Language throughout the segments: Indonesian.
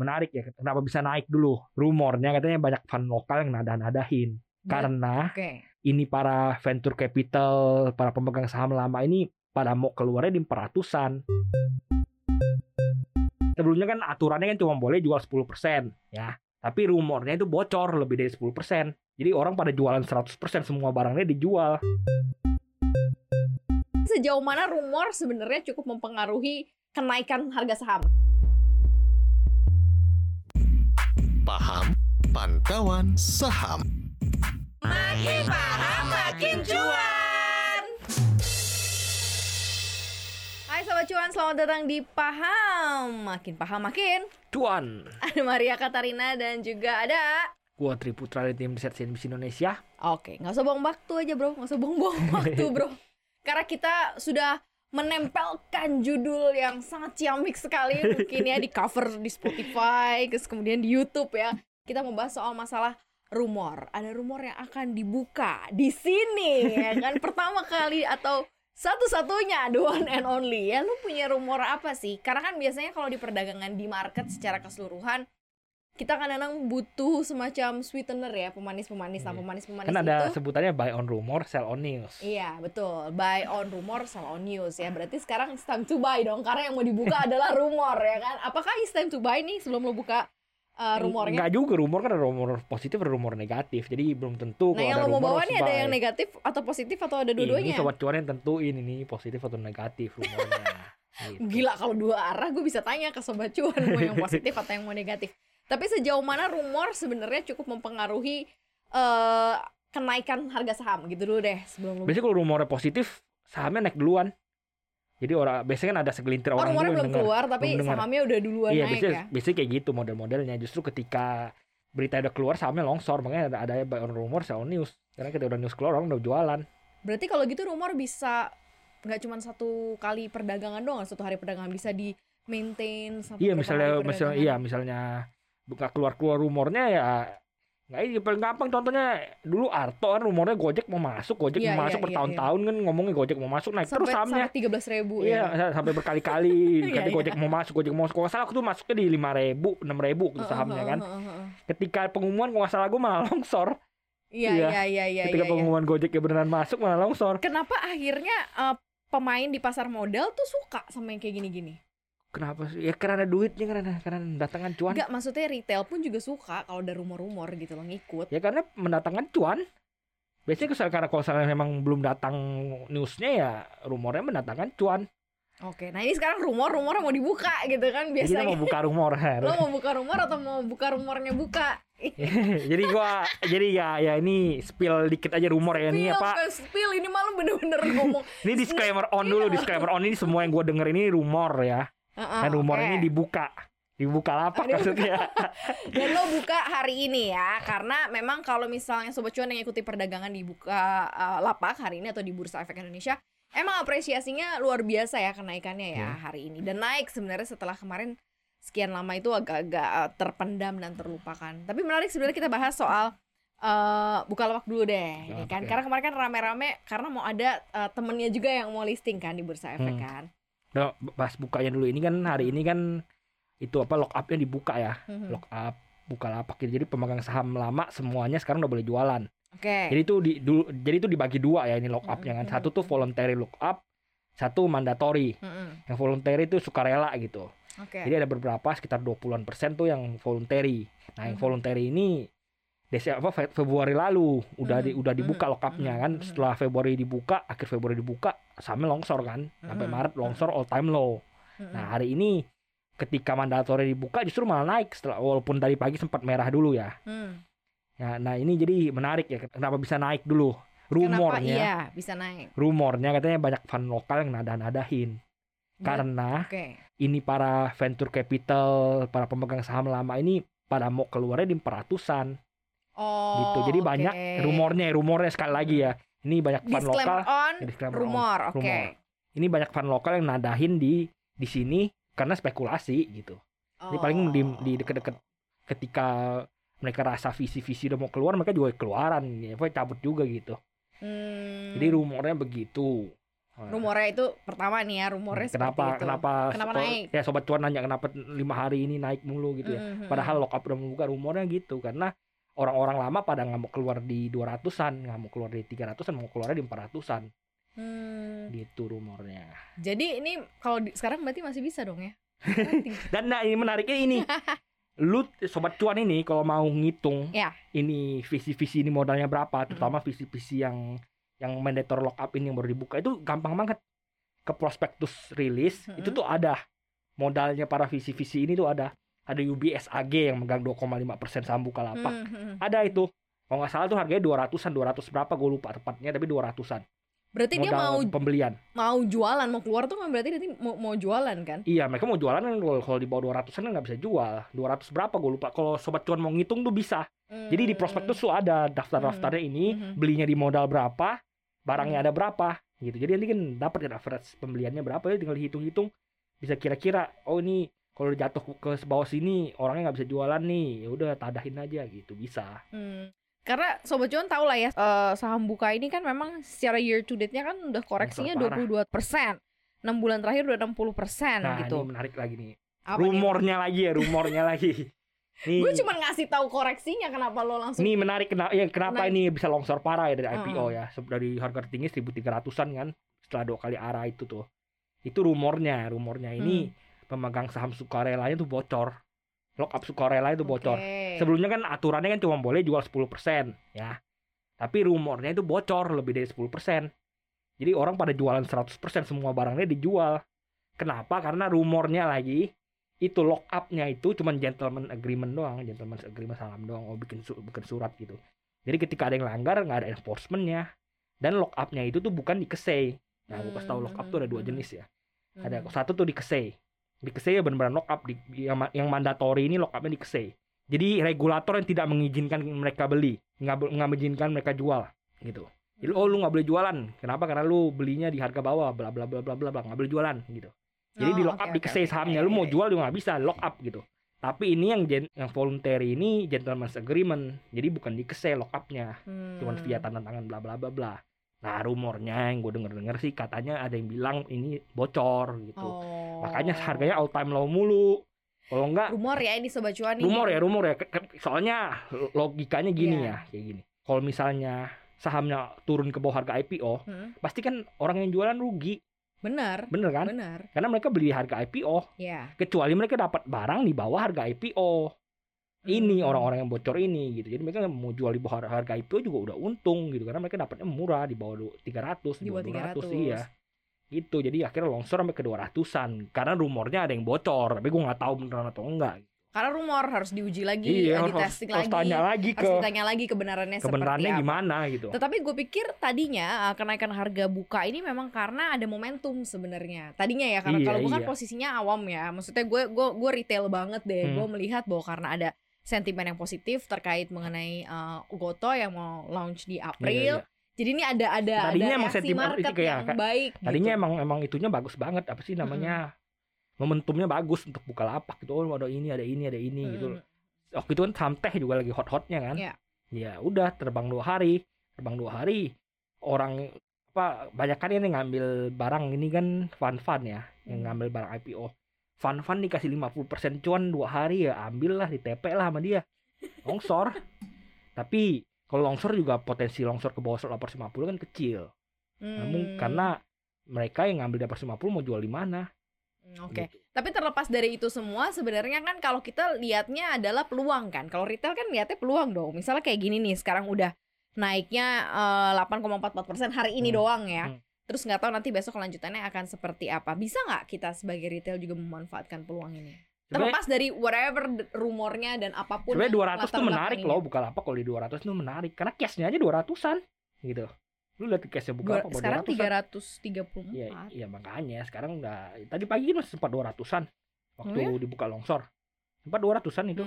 menarik ya. Kenapa bisa naik dulu? Rumornya katanya banyak fund lokal yang nada-nadahin. Karena Oke. ini para venture capital, para pemegang saham lama ini pada mau keluarnya di 400-an. Sebelumnya kan aturannya kan cuma boleh jual 10% ya. Tapi rumornya itu bocor lebih dari 10%. Jadi orang pada jualan 100% semua barangnya dijual. Sejauh mana rumor sebenarnya cukup mempengaruhi kenaikan harga saham? Paham Pantauan Saham. Makin paham makin cuan. Hai Sobat Cuan, selamat datang di Paham. Makin paham makin. Cuan. Ada Maria Katarina dan juga ada Gua Triputra dari tim riset CNBC Indonesia. Oke, nggak usah buang waktu aja bro, nggak usah buang-buang waktu bro. Karena kita sudah menempelkan judul yang sangat ciamik sekali mungkin ya di cover di Spotify, terus kemudian di YouTube ya. Kita membahas soal masalah rumor. Ada rumor yang akan dibuka di sini ya kan pertama kali atau satu-satunya the one and only ya. Lu punya rumor apa sih? Karena kan biasanya kalau di perdagangan di market secara keseluruhan kita kadang-kadang butuh semacam sweetener ya, pemanis-pemanis. Nah, Iya. pemanis-pemanis Kan ada itu sebutannya buy on rumor, sell on news. Iya betul, buy on rumor, sell on news ya. Berarti sekarang it's time to buy dong, karena yang mau dibuka adalah rumor ya kan. Apakah it's time to buy nih sebelum lo buka uh, rumornya? Enggak juga rumor kan ada rumor positif ada rumor negatif. Jadi belum tentu Nah kalau yang ada lo mau bawa nih ada yang negatif atau positif atau ada Ini dua-duanya? sobat cuan yang tentuin ini positif atau negatif rumornya. Gitu. Gila kalau dua arah gue bisa tanya ke sobat cuan mau yang positif atau yang mau negatif. Tapi sejauh mana rumor sebenarnya cukup mempengaruhi eh kenaikan harga saham gitu dulu deh sebelum Biasanya kalau rumornya positif, sahamnya naik duluan. Jadi orang biasanya kan ada segelintir Oh, orang yang belum dengar. keluar tapi belum sahamnya udah duluan Iya, naik biasanya, ya. biasanya kayak gitu model-modelnya. Justru ketika berita udah keluar sahamnya longsor, makanya ada ada rumor, sell news. Karena ketika udah news keluar orang udah jualan. Berarti kalau gitu rumor bisa nggak cuma satu kali perdagangan doang, satu hari perdagangan bisa di maintain sampai Iya berapa misalnya misalnya iya misalnya buka keluar keluar rumornya ya nggak ini paling gampang contohnya dulu Arto kan rumornya Gojek mau masuk Gojek Iya, mau iya, masuk iya, bertahun-tahun kan ngomongnya Gojek mau masuk naik terus sampai sahamnya sampai tiga belas ribu iya ya. sampai berkali-kali Iya, kata iya. Gojek mau masuk Gojek mau masuk kalau salah aku tuh masuknya di lima ribu enam ribu gitu sahamnya kan ketika pengumuman kalau nggak salah gue malah longsor Iya Iya. iya iya iya. ketika iya, iya. pengumuman Gojek ya beneran masuk malah longsor Kenapa akhirnya eh, pemain di pasar modal tuh suka sama yang kayak gini-gini? Kenapa sih ya karena duitnya karena karena mendatangkan cuan Enggak, maksudnya retail pun juga suka kalau ada rumor-rumor gitu loh ngikut. ya karena mendatangkan cuan biasanya kalau karena kalau misalnya memang belum datang newsnya ya rumornya mendatangkan cuan Oke, nah ini sekarang rumor-rumor mau dibuka gitu kan Jadi kita biasanya. mau buka rumor Lo mau buka rumor atau mau buka rumornya buka? jadi gua jadi ya ya ini spill dikit aja rumor ya ini apa bukan spill ini malu bener-bener ngomong. ini disclaimer on dulu Iya. disclaimer on ini semua yang gua denger ini rumor ya Heeh, dan rumor oke. ini dibuka dibuka lapak dibuka. maksudnya Dan lo buka hari ini ya, karena memang kalau misalnya sobat cuan yang ikuti perdagangan di buka uh, lapak hari ini atau di Bursa Efek Indonesia, emang apresiasinya luar biasa ya kenaikannya ya Hmm. hari ini dan naik sebenarnya setelah kemarin sekian lama itu agak-agak uh, terpendam dan terlupakan. Tapi menarik sebenarnya kita bahas soal uh, buka lapak dulu deh, ya kan? ya. Karena kemarin kan rame-rame karena mau ada uh, temennya juga yang mau listing kan di Bursa Efek Hmm. kan. Udah bahas bukanya dulu ini kan hari ini kan itu apa lock upnya dibuka ya Mhm. lock up buka lapak gitu. jadi pemegang saham lama semuanya sekarang udah boleh jualan Oke. jadi itu di dulu, jadi itu dibagi dua ya ini lock upnya kan Mm-mm. satu tuh voluntary lock up satu mandatory Mm-mm. yang voluntary itu sukarela gitu Oke. Jadi ada beberapa sekitar 20-an persen tuh yang voluntary. Nah, yang Mhm. voluntary ini Desi apa Fe- Februari lalu udah di, Mhm, udah dibuka lock up-nya mhm, kan. mhm. Setelah Februari dibuka, akhir Februari dibuka, sahamnya longsor kan. Sampai Maret longsor all time low. Nah, hari ini ketika mandatory dibuka justru malah naik setelah walaupun tadi pagi sempat merah dulu ya. Hmm. Nah, nah ini jadi menarik ya kenapa bisa naik dulu. Kenapa Rumornya, iya bisa naik? rumornya katanya banyak fund lokal yang nada-nadahin. Karena Oke. ini para venture capital, para pemegang saham lama ini pada mau keluarnya di 400-an Oh. gitu. Jadi oke. banyak rumornya, rumornya sekali lagi ya. Ini banyak fund lokal, on ya, disclaimer rumor, oke. rumor. ini banyak fund lokal yang nadahin di di sini karena spekulasi gitu. Jadi paling di, Oh. di deket-deket ketika mereka rasa visi-visi udah mau keluar, mereka juga keluaran, ya, pokoknya cabut juga gitu. Hmm. Jadi rumornya begitu. Rumornya itu pertama nih ya, rumornya Hmm, kenapa seperti itu. kenapa Kenapa naik? ya sobat cuan nanya kenapa lima hari ini naik mulu gitu ya Mhm. padahal lock up udah membuka rumornya gitu karena orang-orang lama pada nggak mau keluar di 200-an nggak mau keluar di 300-an mau keluarnya di 400-an Hmm. gitu rumornya Jadi ini kalau di- sekarang berarti masih bisa dong ya? dan nah ini menariknya ini lu sobat cuan ini kalau mau ngitung Ya. ini visi-visi ini modalnya berapa terutama visi-visi yang yang mandator lock up ini yang baru dibuka itu gampang banget ke prospektus rilis Mm-mm. itu tuh ada modalnya para visi-visi ini tuh ada ada UBS AG yang megang 2,5% saham Bukalapak Mhm. ada itu. Kalau nggak salah tuh harganya 200-an 200 berapa gue lupa tepatnya tapi 200-an Berarti dia modal mau pembelian. mau jualan, mau keluar tuh kan berarti nanti mau, mau jualan kan? iya mereka mau jualan kan kalau di bawah 200-an kan nggak bisa jual. 200 berapa gue lupa. Kalau sobat cuan mau ngitung tuh bisa. Jadi di prospektus tuh ada daftar-daftarnya ini Mhm. belinya di modal berapa barangnya Hmm. ada berapa gitu. Jadi nanti kan dapat ya average pembeliannya berapa ya tinggal hitung-hitung bisa kira-kira oh ini kalau jatuh ke bawah sini orangnya nggak bisa jualan nih ya udah tadahin aja gitu bisa Hmm. Karena Sobat Cuan tahu lah ya eh, saham buka ini kan memang secara year to date-nya kan udah koreksinya parah. 22 persen. 6 bulan terakhir udah 60 persen nah gitu. ini menarik lagi nih Apa nih? rumornya lagi ya rumornya lagi nih Gue cuma ngasih tahu koreksinya kenapa lo langsung Ini menarik kenapa ya kenapa Naik. ini bisa longsor parah ya dari Heeh. IPO ya. Dari harga tertinggi 1300-an kan setelah dua kali arah itu tuh. Itu rumornya, rumornya ini Hmm. Pemegang saham sukarelanya tuh bocor. Lock up sukarela itu bocor. Oke. Sebelumnya kan aturannya kan cuma boleh jual 10% ya. Tapi rumornya itu bocor lebih dari 10%. Jadi orang pada jualan 100% semua barangnya dijual. Kenapa? Karena rumornya lagi itu lock up-nya itu cuma gentleman agreement doang, gentleman agreement salam doang, oh bikin su- bikin surat gitu. Jadi ketika ada yang langgar nggak ada enforcement-nya. Dan lock up-nya itu tuh bukan di kesei. Nah, gue kasih tahu lock up tuh ada dua Hmm. jenis ya. Hmm. Ada satu tuh di kesei. Di kesei ya benar-benar lock up di yang, yang mandatory ini lock up-nya di kesei. Jadi regulator yang tidak mengizinkan mereka beli, nggak nggak mengizinkan mereka jual gitu. Jadi oh lu nggak boleh jualan. Kenapa? Karena lu belinya di harga bawah, bla bla bla bla bla bla, nggak boleh jualan gitu. Jadi Oh, di lock oke, up di oke, kesei oke. sahamnya, lu mau jual juga nggak bisa, lock up gitu. Tapi ini yang gen- yang voluntary ini gentleman's agreement. Jadi bukan di kesei lock up-nya, cuman Hmm. via tanda tangan bla bla bla bla. Nah rumornya yang gue denger denger sih katanya ada yang bilang ini bocor gitu. Oh. Makanya harganya all time low mulu. Kalau enggak rumor ya ini sobat cuan nih. rumor ya rumor ya soalnya logikanya gini Iya. ya kayak gini kalau misalnya sahamnya turun ke bawah harga IPO Hmm, pasti kan orang yang jualan rugi benar. bener kan Benar. karena mereka beli harga IPO Ya. kecuali mereka dapat barang di bawah harga IPO ini Hmm. orang-orang yang bocor ini gitu jadi mereka mau jual di bawah harga IPO juga udah untung gitu karena mereka dapatnya murah di bawah du- 300 Di bawah 200 300. iya gitu jadi akhirnya longsor sampai ke 200an karena rumornya ada yang bocor tapi gue nggak tahu beneran atau enggak Karena rumor harus diuji lagi, iya eh, harus, ditesting harus lagi. tanya lagi harus ke ditanya lagi kebenarannya, kebenarannya seperti apa. gimana gitu Tetapi gue pikir tadinya uh, kenaikan harga buka ini memang karena ada momentum sebenarnya. Tadinya ya karena Iya, kalau gue kan iya. posisinya awam ya. Maksudnya gue gue gue retail banget deh. Hmm. Gue melihat bahwa karena ada sentimen yang positif terkait mengenai uh, Goto yang mau launch di April. Iya, iya. Jadi ini ada ada Tadinya ada emang sentimen market itu kayak- yang baik. tadinya gitu. emang emang itunya bagus banget apa sih namanya momentumnya bagus untuk buka lapak gitu oh ada ini ada ini ada ini gitu Mm. waktu itu kan saham teh juga lagi hot-hotnya kan Iya. ya udah terbang dua hari terbang dua hari orang apa banyak kan yang ngambil barang ini kan fun fun ya yang Hmm. ngambil barang IPO fun fun dikasih 50% cuan dua hari ya ambil lah di TP lah sama dia longsor tapi kalau longsor juga potensi longsor ke bawah 850 kan kecil namun Hmm. karena mereka yang ngambil di atas 50 mau jual di mana Hmm, Oke. gitu. Tapi terlepas dari itu semua, sebenarnya kan kalau kita lihatnya adalah peluang kan. Kalau retail kan lihatnya peluang dong. Misalnya kayak gini nih, sekarang udah naiknya eh, 8,44% hari ini Hmm, doang ya. hmm. Terus nggak tahu nanti besok kelanjutannya akan seperti apa. Bisa nggak kita sebagai retail juga memanfaatkan peluang ini? Terlepas dari whatever rumornya dan apa pun. sebenarnya yang 200 tuh menarik loh buka lapak kalau di 200 tuh menarik karena cashnya aja 200an gitu lu lihat cashnya buka baru sekarang 200-an. 334. Iya, iya makanya sekarang udah tadi pagi masih sempat 200-an waktu Oh ya? dibuka longsor. Sempat 200-an itu.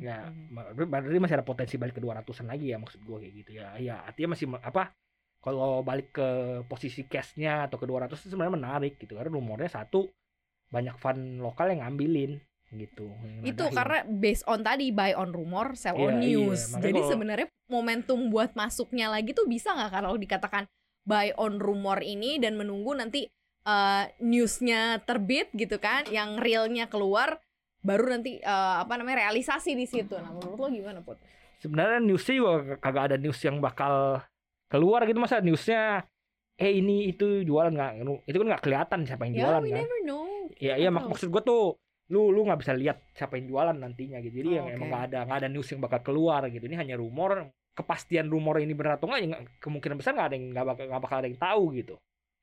Ya, berarti masih ada potensi balik ke 200-an lagi ya maksud gua kayak gitu ya. Ya, artinya masih apa? Kalau balik ke posisi cashnya atau ke 200 itu sebenarnya menarik gitu karena rumornya satu banyak fund lokal yang ngambilin gitu. yang itu nadahin. karena based on tadi buy on rumor, sell Iya, on iya. news. Makanya Jadi kalau- sebenarnya momentum buat masuknya lagi tuh bisa nggak kalau dikatakan buy on rumor ini dan menunggu nanti eh, newsnya terbit gitu kan, yang realnya keluar, baru nanti eh, apa namanya realisasi di situ. Nah menurut lo gimana put? sebenarnya newsnya juga kagak ada news yang bakal keluar gitu masa newsnya eh ini itu jualan nggak itu kan nggak kelihatan siapa yang Ya jualan we kan never know. ya iya mak maksud gue tuh lu lu nggak bisa lihat siapa yang jualan nantinya gitu jadi Oh, yang oke. emang nggak ada nggak ada news yang bakal keluar gitu ini hanya rumor kepastian rumor ini benar atau nggak ya kemungkinan besar nggak ada yang nggak bakal nggak bakal ada yang tahu gitu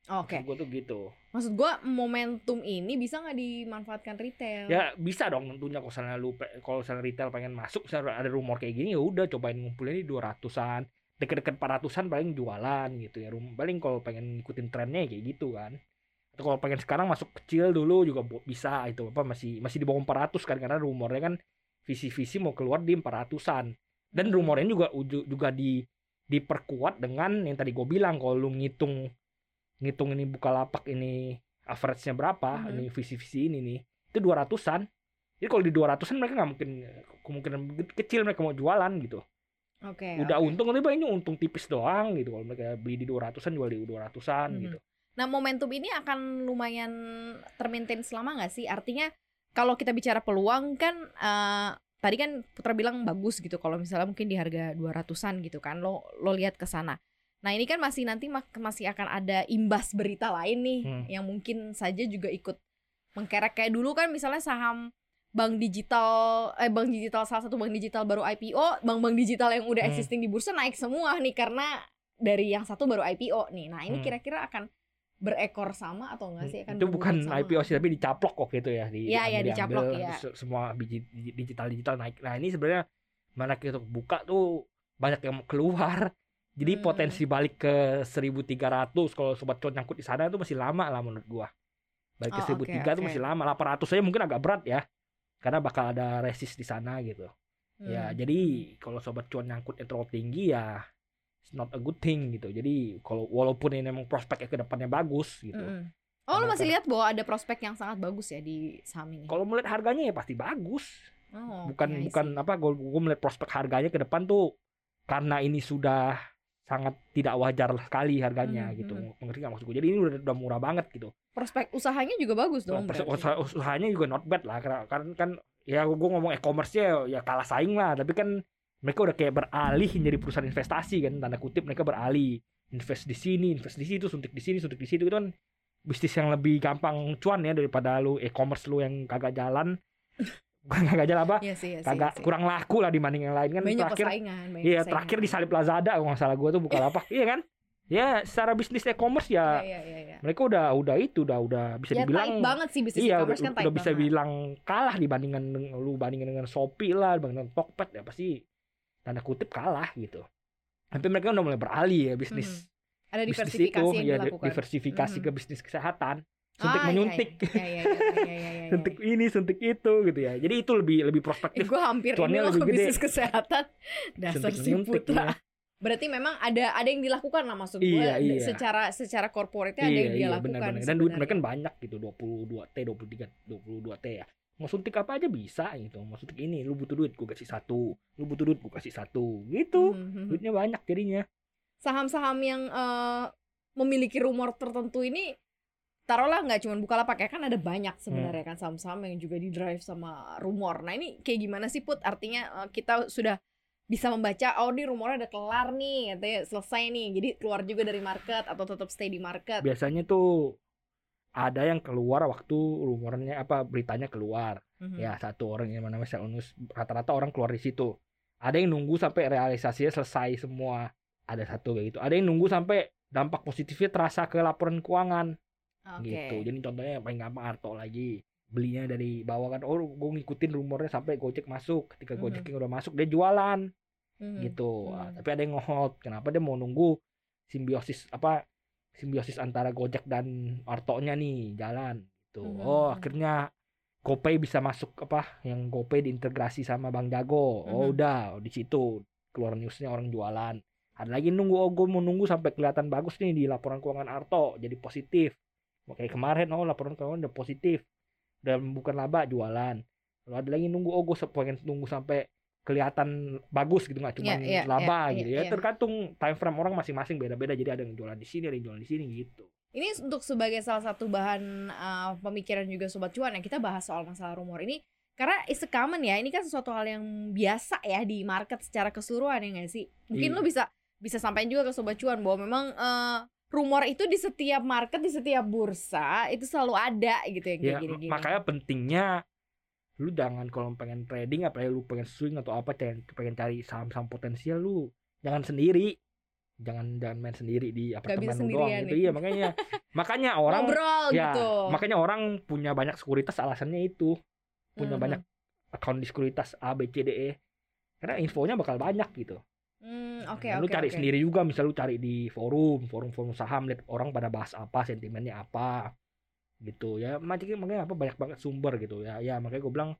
Oke. gue tuh gitu Maksud gua momentum ini bisa nggak dimanfaatkan retail? ya bisa dong tentunya kalau misalnya lu kalau misalnya retail pengen masuk misalnya ada rumor kayak gini ya udah cobain ngumpulin di 200-an deket-deket 400-an paling jualan gitu ya. Rum- paling kalau pengen ngikutin trennya ya kayak gitu kan. Atau kalau pengen sekarang masuk kecil dulu juga bisa itu apa masih masih di bawah 400 kan karena rumornya kan visi-visi mau keluar di 400-an dan rumornya juga juga di diperkuat dengan yang tadi gue bilang kalau lu ngitung ngitung ini buka lapak ini average-nya berapa Mhm. ini visi-visi ini nih itu 200-an jadi kalau di 200-an mereka nggak mungkin kemungkinan kecil mereka mau jualan gitu Oke. udah oke. untung tapi paling untung tipis doang gitu kalau mereka beli di 200-an jual di 200-an Mhm. gitu Nah, momentum ini akan lumayan termaintain selama nggak sih? Artinya kalau kita bicara peluang kan eh, tadi kan Putra bilang bagus gitu kalau misalnya mungkin di harga 200-an gitu kan. Lo lo lihat ke sana. Nah, ini kan masih nanti masih akan ada imbas berita lain nih Hmm. yang mungkin saja juga ikut mengkerek kayak dulu kan misalnya saham bank digital eh bank digital salah satu bank digital baru IPO, bank-bank digital yang udah Hmm. existing di bursa naik semua nih karena dari yang satu baru IPO nih. Nah, ini Hmm. kira-kira akan berekor sama atau enggak sih akan itu bukan sama? IPO sih tapi dicaplok kok gitu ya di iya, diambil- dicaplok, se- semua digital digital naik nah ini sebenarnya mana kita buka tuh banyak yang mau keluar jadi Hmm. potensi balik ke 1300 kalau sobat cuan nyangkut di sana itu masih lama lah menurut gua balik ke Oh, oke, 1003 itu masih lama 800 aja mungkin agak berat ya karena bakal ada resist di sana gitu ya Hmm. jadi kalau sobat cuan nyangkutnya terlalu tinggi ya it's not a good thing gitu jadi kalau walaupun ini memang prospeknya ke depannya bagus gitu Mm-mm. Oh, lu masih lihat bahwa ada prospek yang sangat bagus ya di saham ini. kalau melihat harganya ya pasti bagus Oh, bukan oke, I bukan apa gue melihat prospek harganya ke depan tuh karena ini sudah sangat tidak wajar sekali harganya Mhm, gitu. mengerti nggak maksud gue jadi ini udah, udah murah banget gitu. Prospek usahanya juga bagus dong. Berarti. usaha- usahanya juga not bad lah karena kan kan ya gue ngomong e-commerce ya ya kalah saing lah tapi kan mereka udah kayak beralih menjadi perusahaan investasi kan tanda kutip mereka beralih. Invest di sini invest di situ suntik di sini suntik di situ itu kan bisnis yang lebih gampang cuan ya daripada lu e-commerce lu yang kagak jalan kagak jalan apa Iya sih, iya kagak iya kurang laku lah dibanding yang lain kan banyak terakhir iya terakhir disalip Lazada kalau nggak salah gue tuh buka lapak iya kan ya secara bisnis e-commerce Iya, ya iya, iya, iya. mereka udah udah itu udah udah bisa Ya dibilang banget sih bisnis iya e-commerce kan udah bisa banget. bilang kalah dibandingkan lu bandingin dengan Shopee lah dengan Tokped ya pasti tanda kutip kalah gitu tapi mereka udah mulai beralih ya bisnis Mhm. Ada bisnis diversifikasi itu yang ya di- dilakukan. diversifikasi Mhm. ke bisnis kesehatan suntik Ah, iya, menyuntik Iya, iya, iya, iya, iya, iya, iya. suntik ini suntik itu gitu ya jadi itu lebih lebih Eh, prospektif gue hampir ini loh lebih gede. bisnis kesehatan dasar si putra. ya. Berarti memang ada ada yang dilakukan lah maksud gue Iya, iya. secara secara corporate ada yang iya, lakukan. benar-benar. Dan duit mereka kan banyak gitu, 22 T, 23, 22 T ya. Mau suntik apa aja bisa gitu. Mau suntik ini, lu butuh duit, gua kasih satu. Lu butuh duit, gua kasih satu. Gitu. Mhm, mhm. Duitnya banyak jadinya. Saham-saham yang eh, memiliki rumor tertentu ini taruhlah nggak cuma Bukalapak ya kan ada banyak sebenarnya Hmm. kan saham-saham yang juga di drive sama rumor. Nah ini kayak gimana sih Put? Artinya eh, kita sudah bisa membaca oh ini rumornya udah kelar nih, katanya selesai nih. Jadi keluar juga dari market atau tetap stay di market. Biasanya tuh ada yang keluar waktu rumornya apa beritanya keluar. Mhm. Ya, satu orang yang namanya Selunus rata-rata orang keluar di situ. Ada yang nunggu sampai realisasinya selesai semua. Ada satu kayak gitu. Ada yang nunggu sampai dampak positifnya terasa ke laporan keuangan. Oke. gitu jadi contohnya yang paling gampang Arto lagi belinya dari bawah kan oh gue ngikutin rumornya sampai Gojek masuk ketika Mhm. Gojek yang udah masuk dia jualan Mhm. gitu Mhm. Ah, tapi ada yang ngehold kenapa dia mau nunggu simbiosis apa simbiosis antara Gojek dan Arto-nya nih jalan gitu Mhm. oh akhirnya GoPay bisa masuk apa yang GoPay diintegrasi sama Bang Jago Mhm. oh udah di situ keluar newsnya orang jualan ada lagi nunggu oh gue mau nunggu sampai kelihatan bagus nih di laporan keuangan Arto jadi positif kayak kemarin oh laporan keuangan udah positif. Dan bukan laba jualan. Lalu ada lagi nunggu oh gue pengen nunggu sampai kelihatan bagus gitu. Nggak cuma Iya, iya, laba iya, gitu iya, ya. iya. tergantung time frame orang masing-masing beda-beda. Jadi ada yang jualan di sini ada yang jualan di sini gitu. Ini untuk sebagai salah satu bahan uh, pemikiran juga sobat cuan ya kita bahas soal masalah rumor ini. Karena it's a common ya ini kan sesuatu hal yang biasa ya di market secara keseluruhan ya nggak sih? Mungkin Iya. lo bisa bisa sampaikan juga ke sobat cuan bahwa memang uh, rumor itu di setiap market di setiap bursa itu selalu ada gitu ya kayak ya gini-gini. makanya pentingnya lu jangan kalau pengen trading apalagi lu pengen swing atau apa pengen, pengen cari saham-saham potensial lu jangan sendiri. Jangan jangan main sendiri di apartemen lu doang gitu. ya. iya makanya makanya orang ngobrol ya gitu. makanya orang punya banyak sekuritas alasannya itu. Punya Mhm. banyak account di sekuritas A B C D E. Karena infonya bakal banyak gitu Hmm, oke Nah, lu oke cari oke. sendiri juga misal lu cari di forum forum forum saham lihat orang pada bahas apa sentimennya apa gitu ya makanya makanya apa banyak banget sumber gitu ya ya makanya gue bilang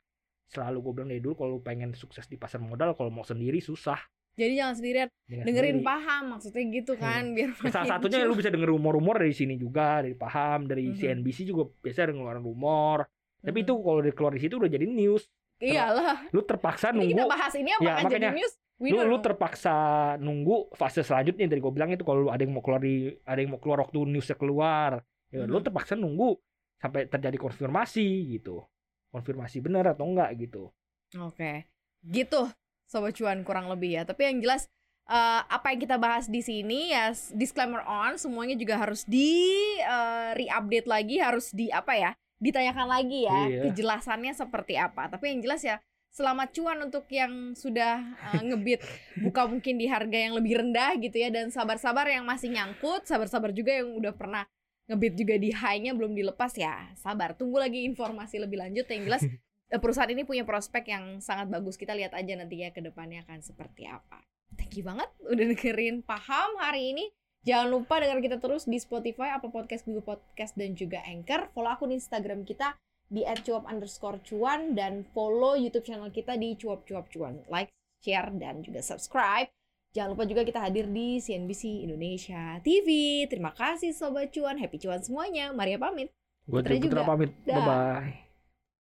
selalu gue bilang dari dulu kalau lu pengen sukses di pasar modal kalau mau sendiri susah Jadi jangan sendirian Jangan dengerin sendiri. paham maksudnya gitu kan biar Ya, salah makin satunya cuan. lu bisa denger rumor-rumor dari sini juga dari paham dari Mhm. CNBC juga biasa ada ngeluarin rumor tapi Mhm. itu kalau keluar di situ udah jadi news iyalah lu terpaksa ini kita nunggu bahas ini apa Ya, kan makanya jadi news lu winner lu dong. terpaksa nunggu fase selanjutnya tadi gue bilang itu kalau lu ada yang mau keluar di ada yang mau keluar waktu newsnya keluar ya lu Mhm. terpaksa nunggu sampai terjadi konfirmasi gitu konfirmasi benar atau enggak gitu Oke, gitu sobat cuan kurang lebih ya. Tapi yang jelas eh, apa yang kita bahas di sini ya disclaimer on semuanya juga harus di eh, re-update lagi, harus di apa ya? Ditanyakan lagi ya Iya. kejelasannya seperti apa. Tapi yang jelas ya selamat cuan untuk yang sudah eh, ngebit buka mungkin di harga yang lebih rendah gitu ya dan sabar-sabar yang masih nyangkut, sabar-sabar juga yang udah pernah ngebit juga di high-nya belum dilepas ya. Sabar, tunggu lagi informasi lebih lanjut yang jelas eh, perusahaan ini punya prospek yang sangat bagus. Kita lihat aja nantinya ke depannya akan seperti apa. Thank you banget udah dengerin Paham hari ini. Jangan lupa dengar kita terus di Spotify, Apple Podcast, Google Podcast, dan juga Anchor. Follow akun Instagram kita di @cuap underscore cuan dan follow YouTube channel kita di cuap cuap cuan. Like, share, dan juga subscribe. Jangan lupa juga kita hadir di CNBC Indonesia TV. Terima kasih Sobat Cuan, happy cuan semuanya. Maria pamit. gue Putra juga. pamit Dah. bye bye